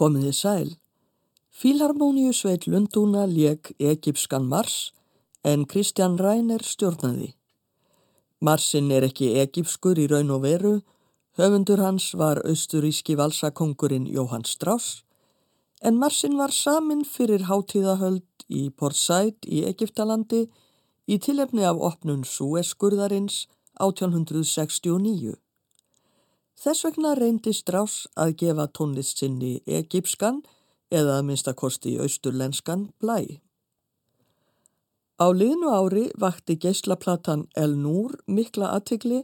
Komiði sæl. Fílharmoníu sveit Lundúna leik Egipskan Mars en Kristján Ræner stjórnaði. Marsin er ekki egipskur í raun og veru, höfundur hans var austuríski valsakongurinn Jóhann Strauss, en Marsin var samin fyrir hátíðahöld í Port Said í Egiptalandi í tilefni af opnun Suez-skurðarins 1869. Þess vegna reyndi Strauss að gefa tónlist sinni egipskan eða að minnstakosti austurlenskan blæ. Á liðnu ári vakti geislaplatan El Nur mikla aðtikli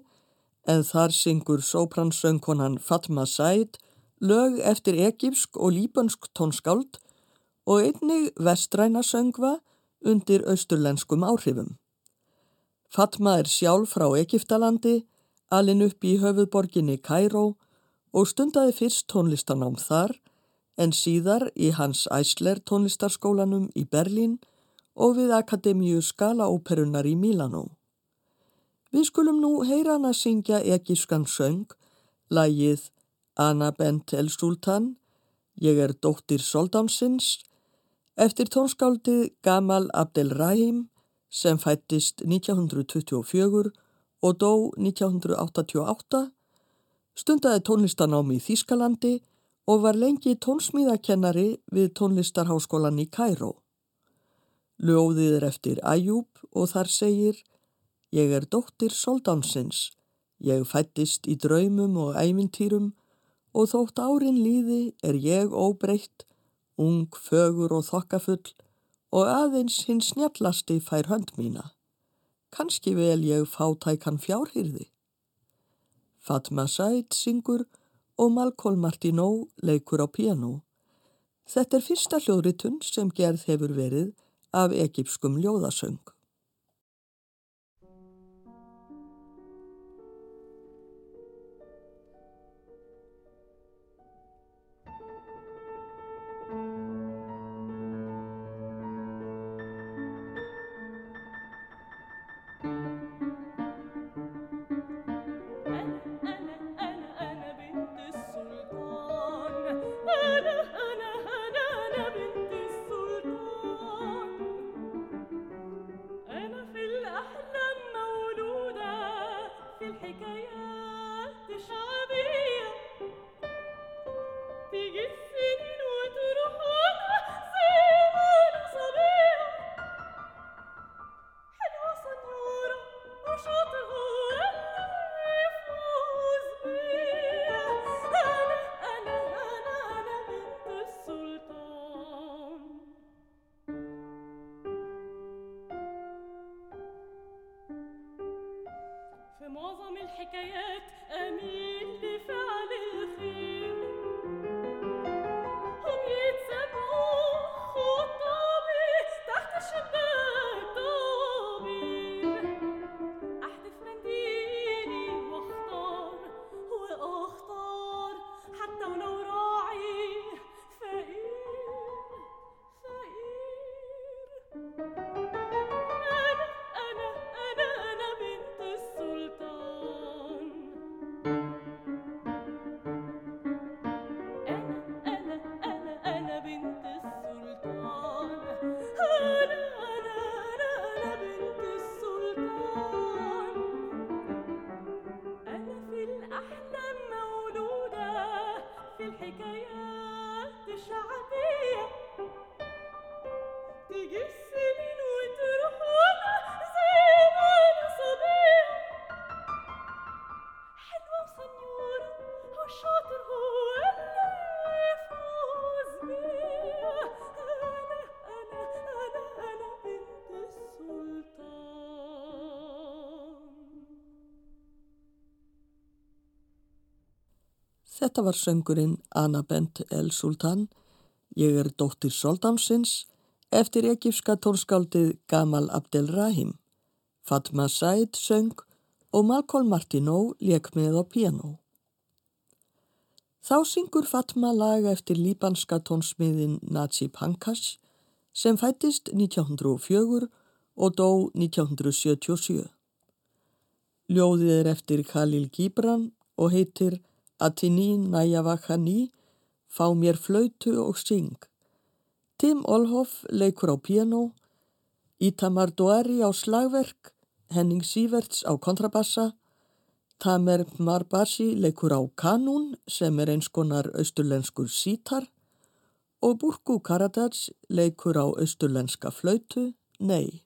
en þar syngur sópransöngkonan Fatma Said lög eftir egipsk og líbansk tónskáld og einnig vestræna söngva undir austurlenskum áhrifum. Fatma er sjálf frá Egiptalandi, alin upp í höfuðborginni Kæró og stundaði fyrst tónlistanám þar en síðar í hans æsler tónlistarskólanum í Berlín og við Akademíu Skalaóperunar í Mílanó. Við skulum nú heyra hann að syngja egískan söng, lægið Anna Bent El Sultan, Ég er dóttir Soldánsins, eftir tónskáldið Gamal Abdel Rahim sem fættist 1924 og dó 1988, stundaði tónlistanámi í Þýskalandi og var lengi tónsmíðakennari við tónlistarháskólan í Kæró. Ljóðið er eftir Ajúb og þar segir Ég er dóttir soldánsins, ég fættist í draumum og æmintýrum og þótt árin líði er ég óbreytt, ung, fögur og þokkafull og aðeins hinn snjallasti fær hönd mína. Kanski vel ég fátækan fjárhyrði. Fatma Said syngur og Malcolm Martineau leikur á piano. Þetta er fyrsta hljóðritun sem gerð hefur verið af egipskum ljóðasöng. Þetta var söngurinn Anna Bent El Sultan, Ég er dóttir Soldánsins, eftir egífska tónskáldið Gamal Abdel Rahim. Fatma Said söng og Malcolm Martineau leik með á piano. Þá syngur Fatma lag eftir líbanska tónsmiðin Najib Hankas sem fættist 1904 og dó 1977. Ljóðið er eftir Khalil Gibran og heitir Atini Nayavakhani Fá mér flautu og syng. Tim Olhoff leikur á piano, Itamar Doari á slagverk, Henning Sýverts á kontrabassa, Tamer Marbasi leikur á kanún sem er eins konar austurlenskur sítar. Og Burku Karadats leikur á austurlenska flautu, nei.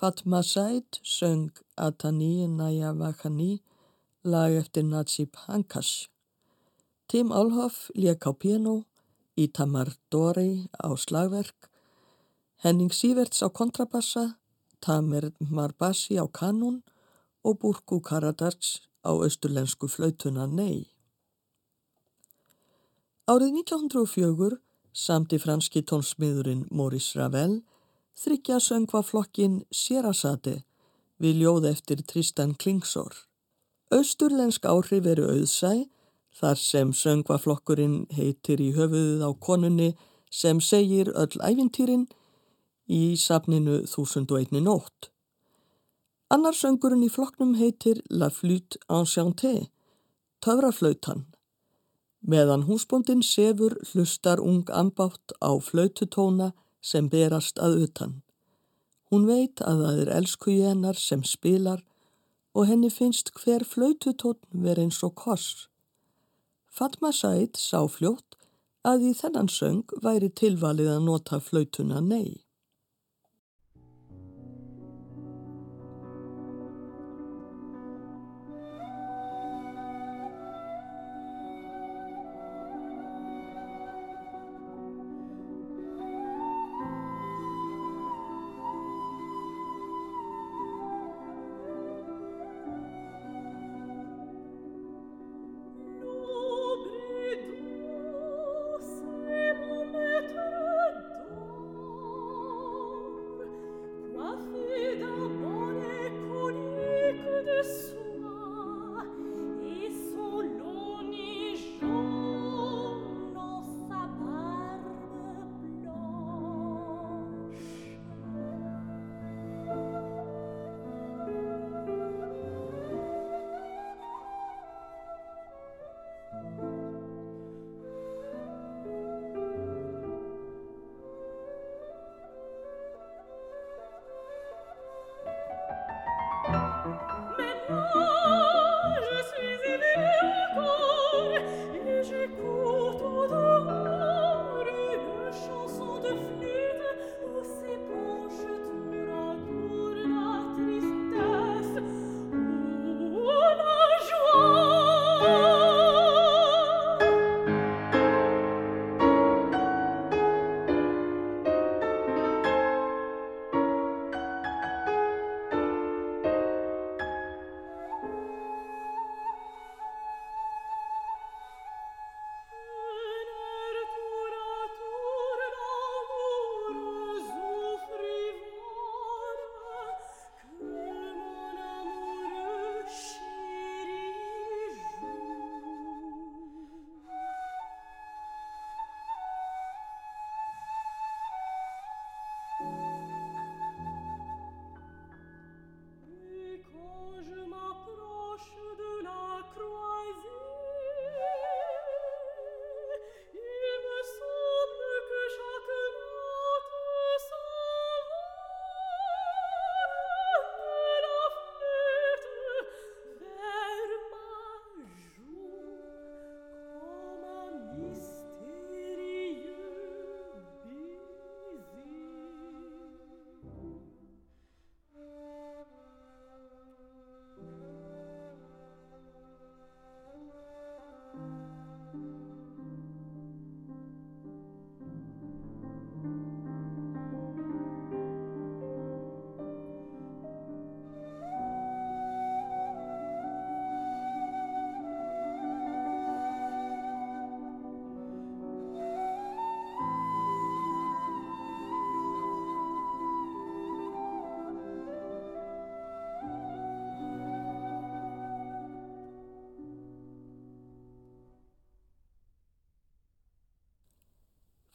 Fatma Said söng Atani Naya Vakani lag eftir Najib Hankash. Tim Alhoff lék á piano, Itamar Dori á slagverk, Henning Sýverts á kontrabassa, Tamer Marbasi á kanún og Burku Karadars á austurlensku flautuna Nei. Árið 1904 samti franski tónsmiðurinn Maurice Ravel þryggja söngvaflokkin Sérasati við ljóð eftir Tristan Klingsor. Östurlensk áhrif eru auðsæ þar sem söngvaflokkurinn heitir í höfuðuð á konunni sem segir öll æfintýrin í safninu 1001 nótt. Annar söngurinn í flokknum heitir La Flûte Enchantée, töfraflautan. Meðan húsbóndin sefur hlustar ung ambátt á flaututóna sem berast að utan. Hún veit að það er elskuji hennar sem spilar og henni finnst hver flaututótn verið eins og koss. Fatma Said sá fljótt að í þennan söng væri tilvalið að nota flautuna nei.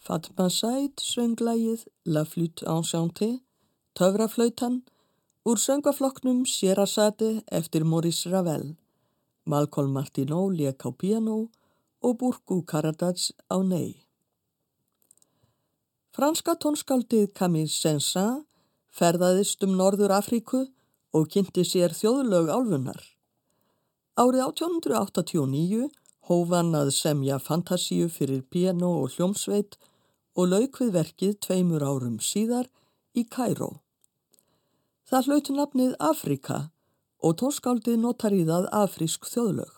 Fatma Said sönglægið La Flûte Enchantée, Töfraflautan, úr söngaflokknum Sierasate eftir Maurice Ravel, Malcolm Martineau lék á piano og Burku Karadats á nei. Franska tónskaldið Camille Saint-Saëns ferðaðist um Norður Afríku og kynnti sér þjóðlög álfunar. Árið 1889 hófan að semja fantasíu fyrir piano og hljómsveit og lauk við verkið tveimur árum síðar í Kæró. Það hlautu nafnið Afrika og tórskáldið notar í það afrísk þjóðlög.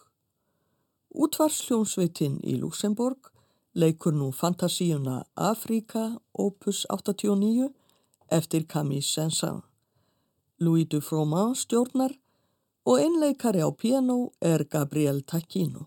Útvarsljómsveitin í Luxemburg leikur nú fantasíuna Afrika opus 89 eftir Camille Saint-Saëns. Louis Dufroment stjórnar og einleikari á piano er Gabriel Taquino.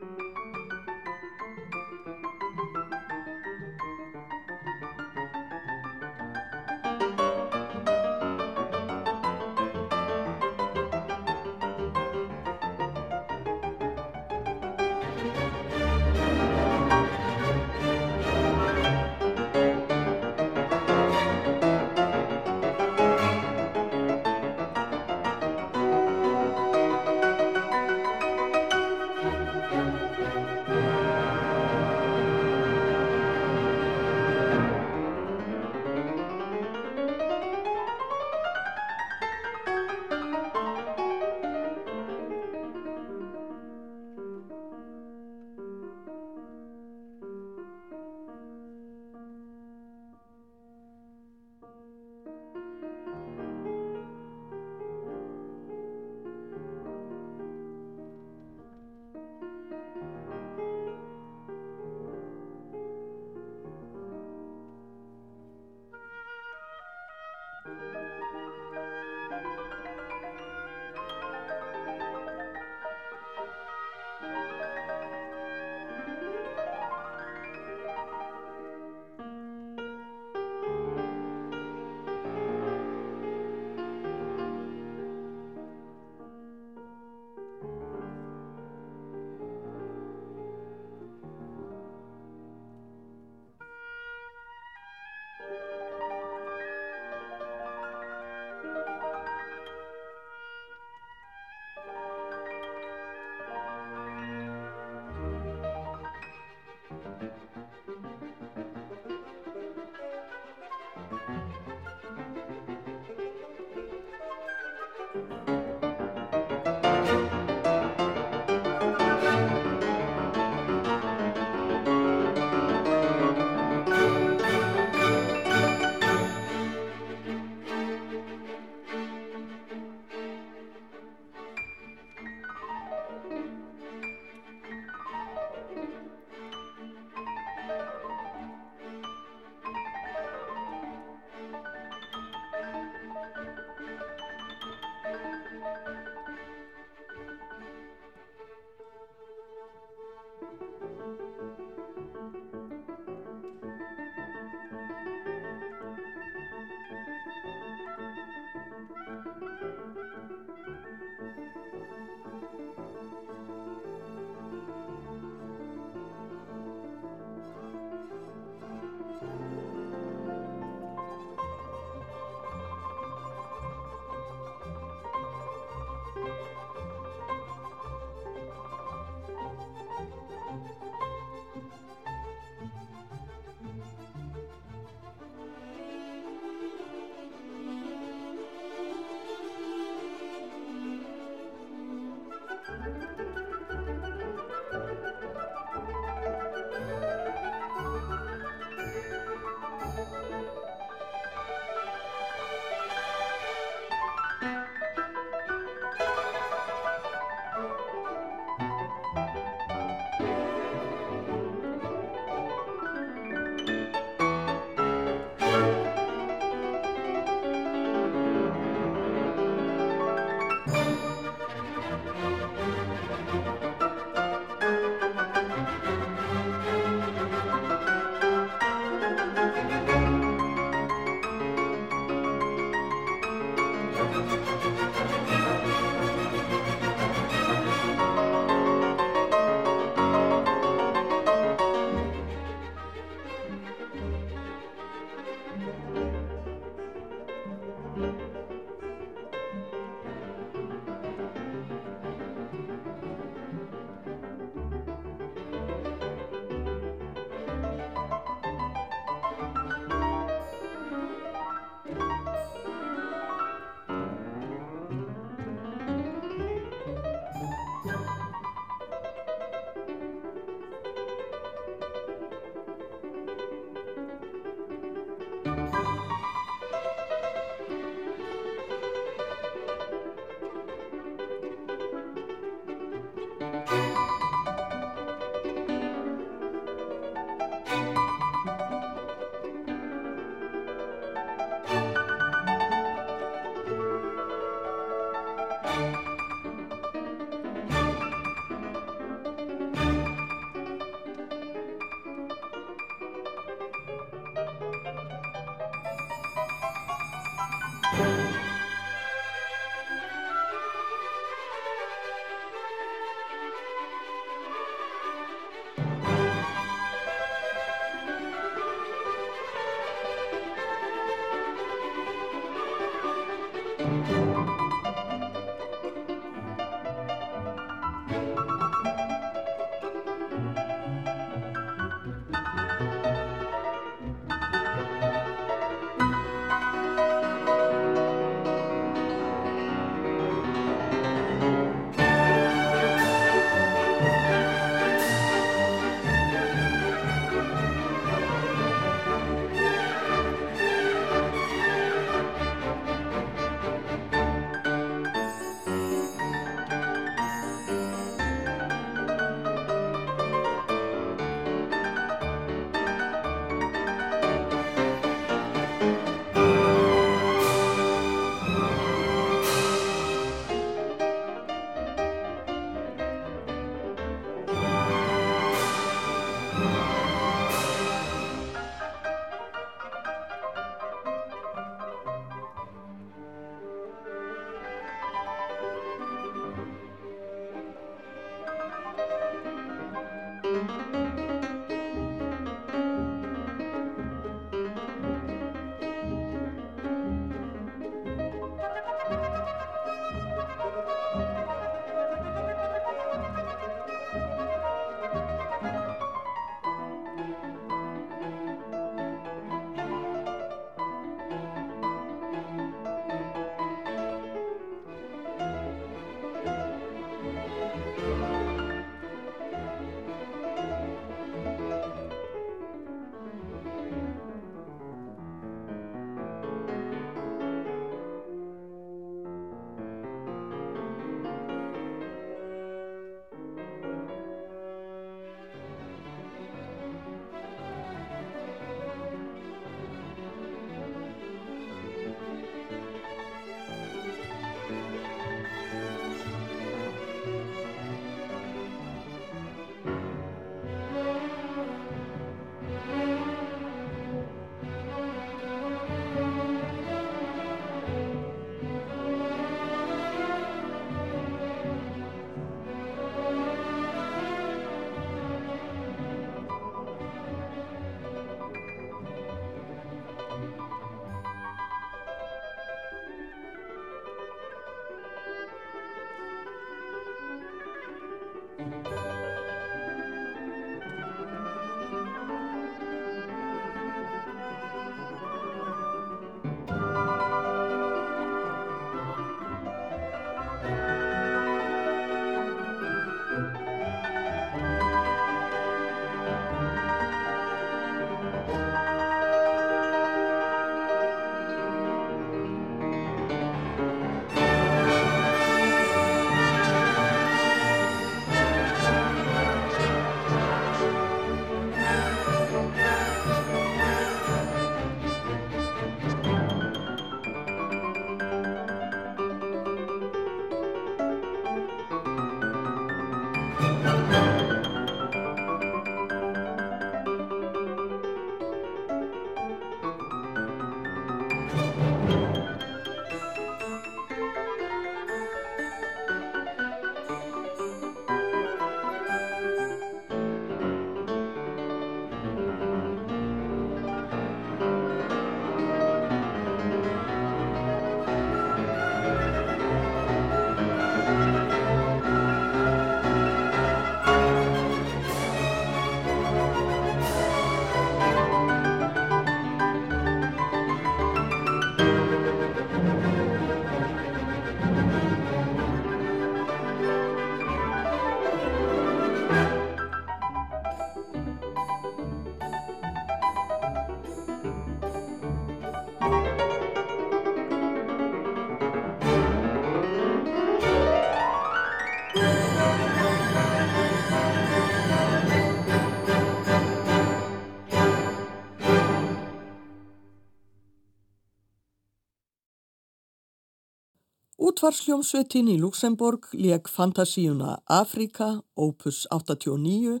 Útvarsljómsveitin í Luxemburg leik Fantasíuna Afrika, opus 89,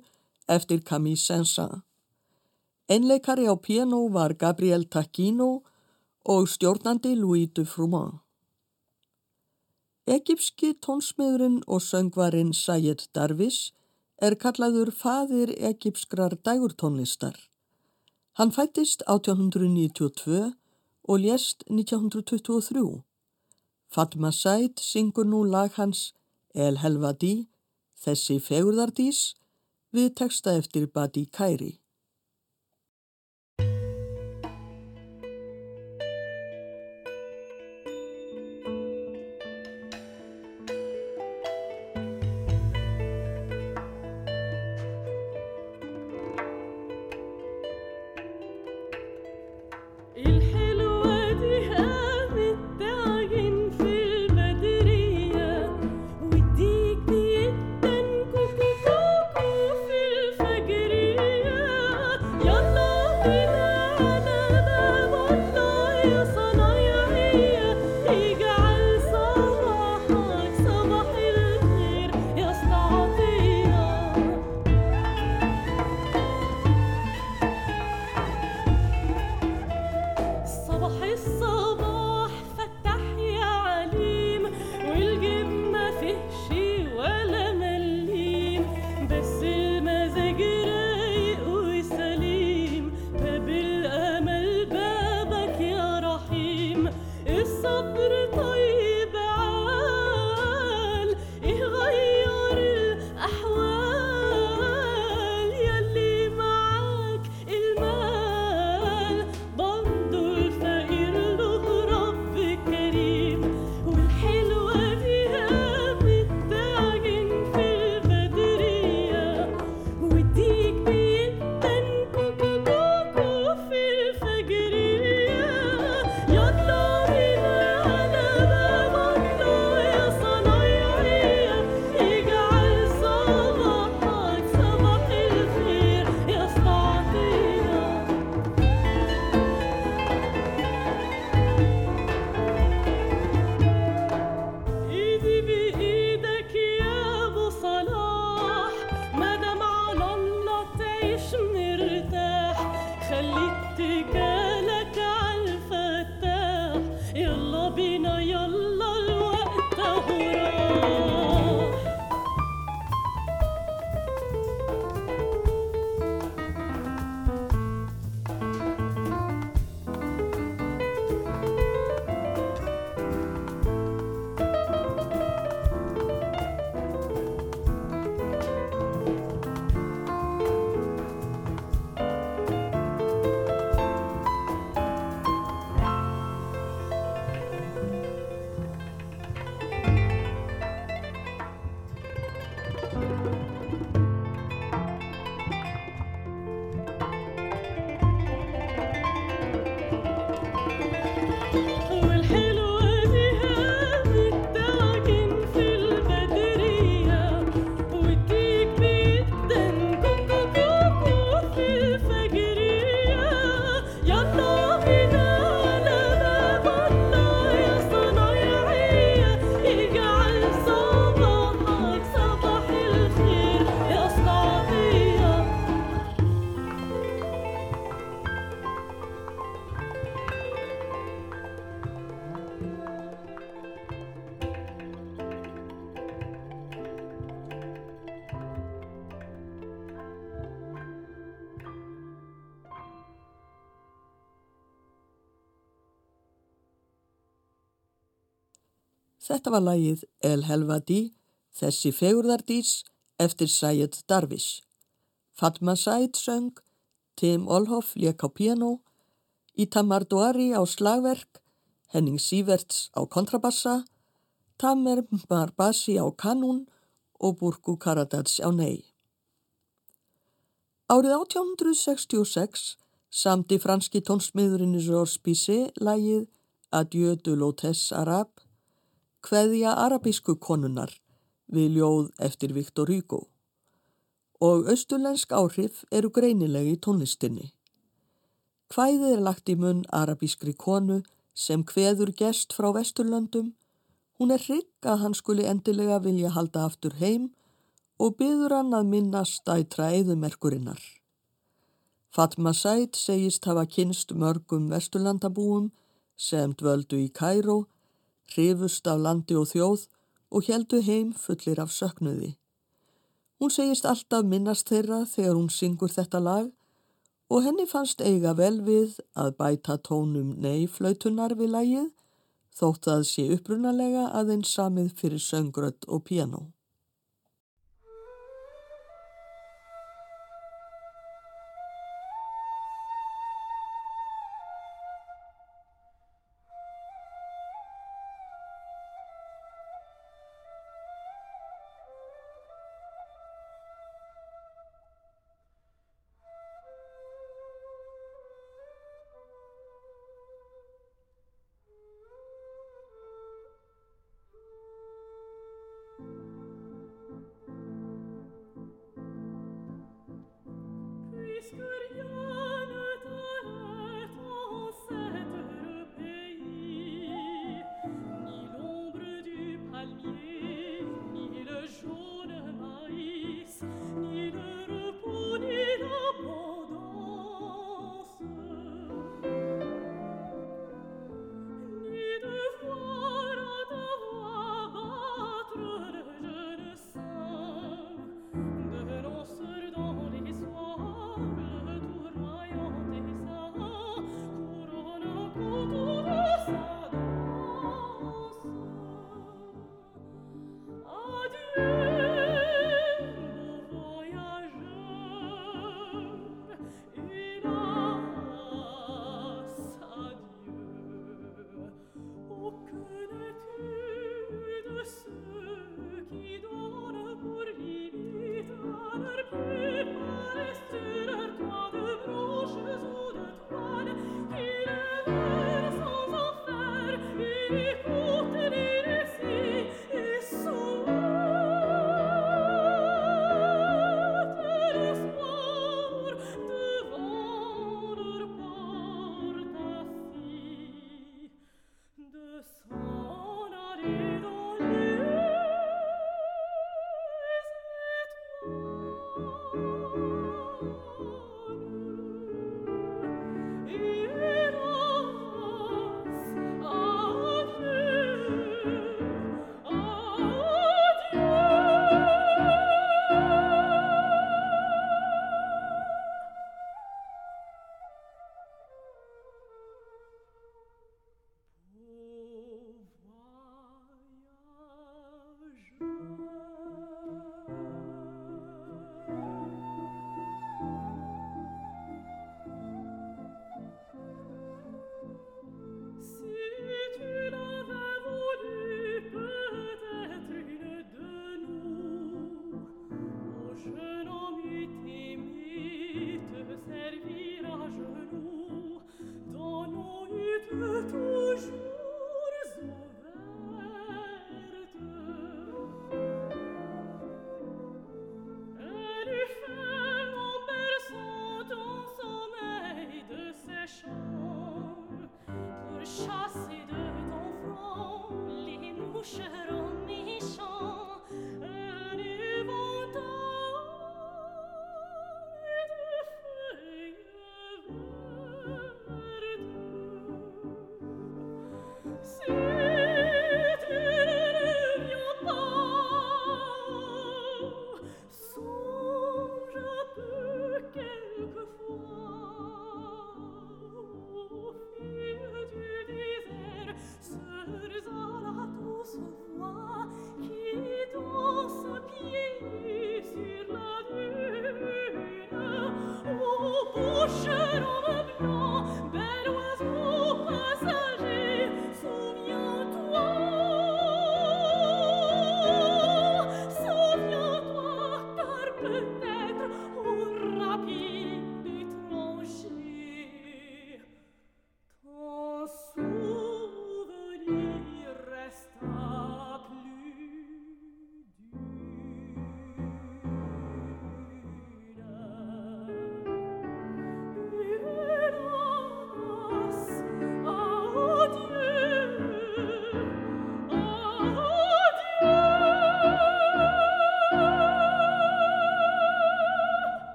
eftir Camille Saint-Saëns. Einleikari á piano var Gabriel Taquino og stjórnandi Louis de Froment. Egipski tónsmiðurinn og söngvarinn Sayed Darvish er kallaður faðir egipskrar dægurtónlistar. Hann fættist 1892 og lést 1923. Fatma Said syngur nú lag hans El Helvadi, þessi fegurðardís, við texta eftir Badi Kairi. Þetta var lagið El Helvadi, þessi fegurðardís eftir Sayed Darvish. Fatma Said söng, Tim Olhoff lék á piano, Itamar Douari á slagverk, Henning Sieverts á kontrabassa, Tamer Marbasi á kanún og Burku Karadats á nei. Árið 1866 samti franski tónsmiðurinn Georges Bizet lagið Adieu de l'Hôtesse Arabe Kveðja arabísku konunar við ljóð eftir Viktor Hugo og austurlensk áhrif eru greinileg í tónlistinni. Kvæðið er lagt í munn arabískri konu sem kveður gest frá vesturlöndum. Hún er hrygg að hann skuli endilega vilja halda aftur heim og byður hann að minnast dætra eðumerkurinnar. Fatma Said segist hafa kynst mörgum vesturlandabúum sem dvöldu í Kæró hrifust af landi og þjóð og heldu heim fullir af söknuði. Hún segist alltaf minnast þeirra þegar hún syngur þetta lag og henni fannst eiga vel við að bæta tónum neiflautunar við lagið þótt að sé upprunalega aðeins samið fyrir söngrödd og piano.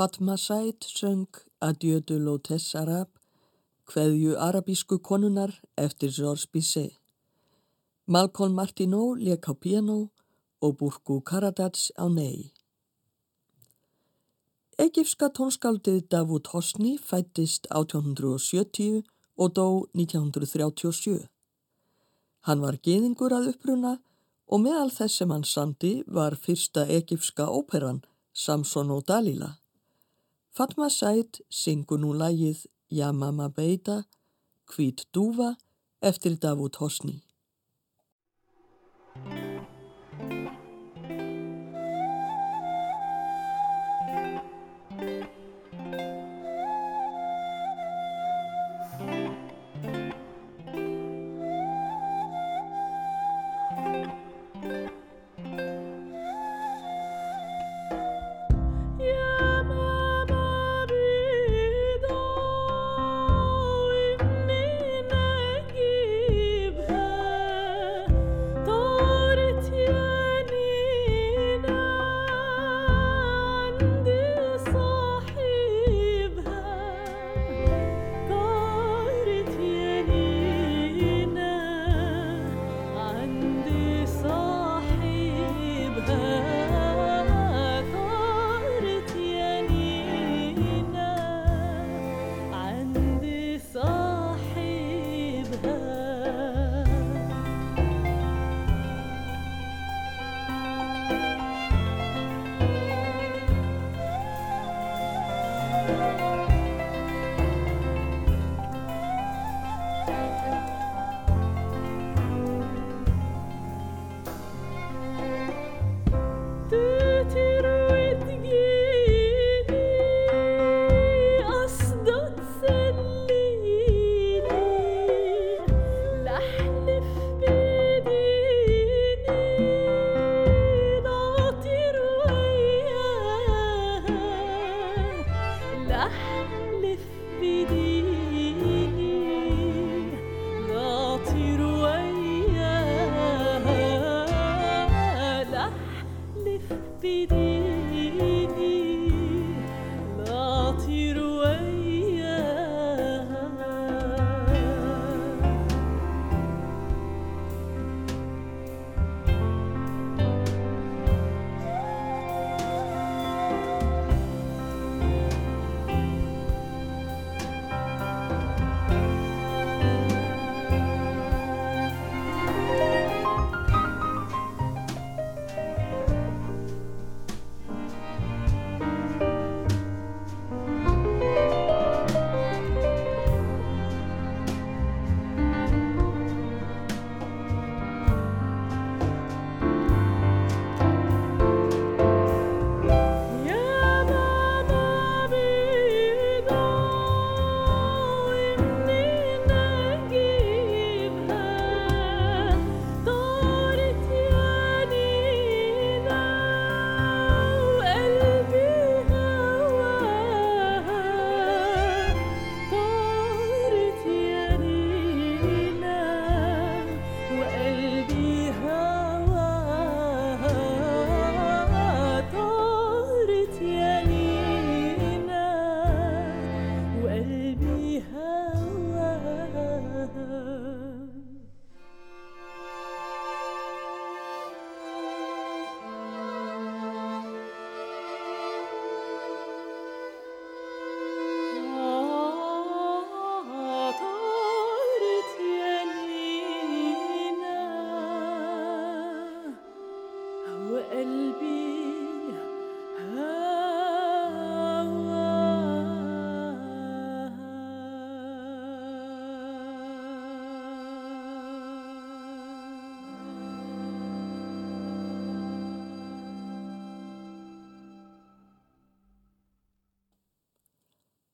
Fatma Said söng Adieu de l'Hôtesse Arabe, hveðju arabísku konunar eftir Georges Bizet. Malcolm Martineau leik á piano og Burku Karadats á nei. Egipska tónskáldið Davut Hosni fættist 1870 og dó 1937. Hann var geðingur að uppruna og meðal þess sem hann sandi var fyrsta egipska óperan Samson og Dalila. Fatma Said syngur nú lægið Yamama Beita, Hvít dúfa eftir Davut Hosni.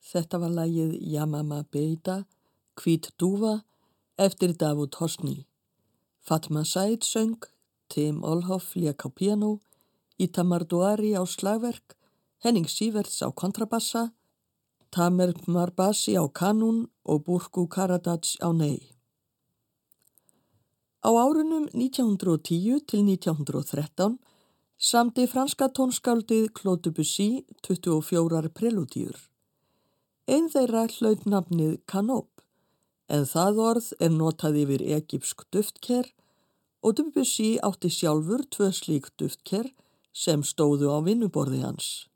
Þetta var lægið Yamama Beita, Hvít dúfa eftir Davut Hosni. Fatma Said söng, Tim Olhoff lék á piano, Itamar Duari á slagverk, Henning Sýverts á kontrabassa, Tamer Marbasi á kanún og Burku Karadats á nei. Á árunum 1910 til 1913 Samdi franska tónskáldið Claude Debussy 24 preludíur. Einn þeirra hlaut nafnið Canop en það orð er notað yfir egipsk duftker og Debussy átti sjálfur tvö slík duftker sem stóðu á vinnuborði hans.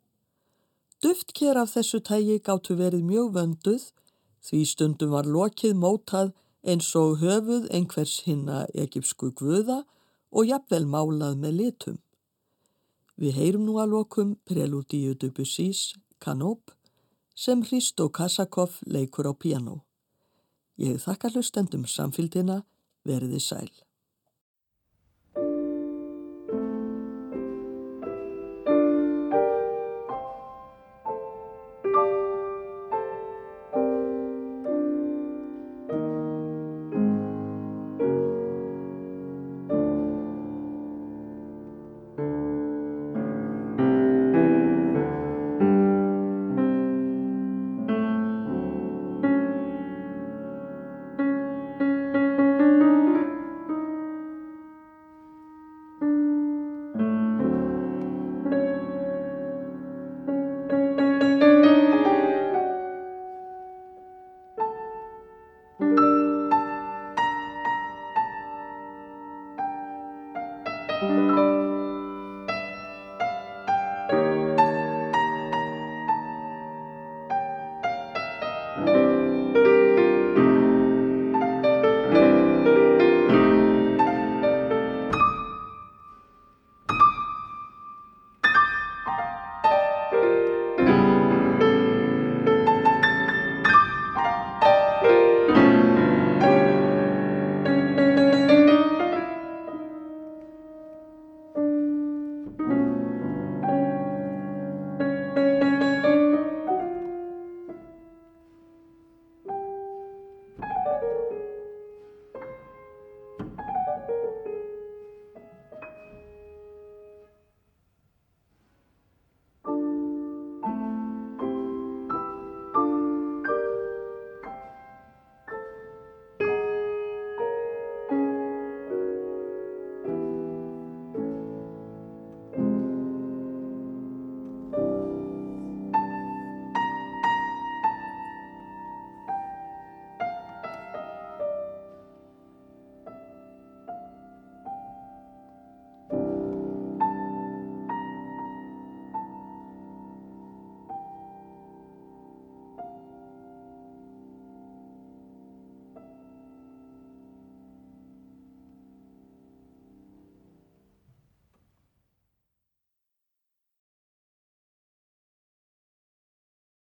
Duftker af þessu tægi gáttu verið mjög vönduð því stundum var lokið mótað eins og höfuð einhvers hinna egipsku guða og jafnvel málað með litum. Við heyrum nú að lokum Preludíu Debussys Canop sem Hristo Kasakov leikur á piano. Ég þakka hlustendum samfélgina veriði sæl.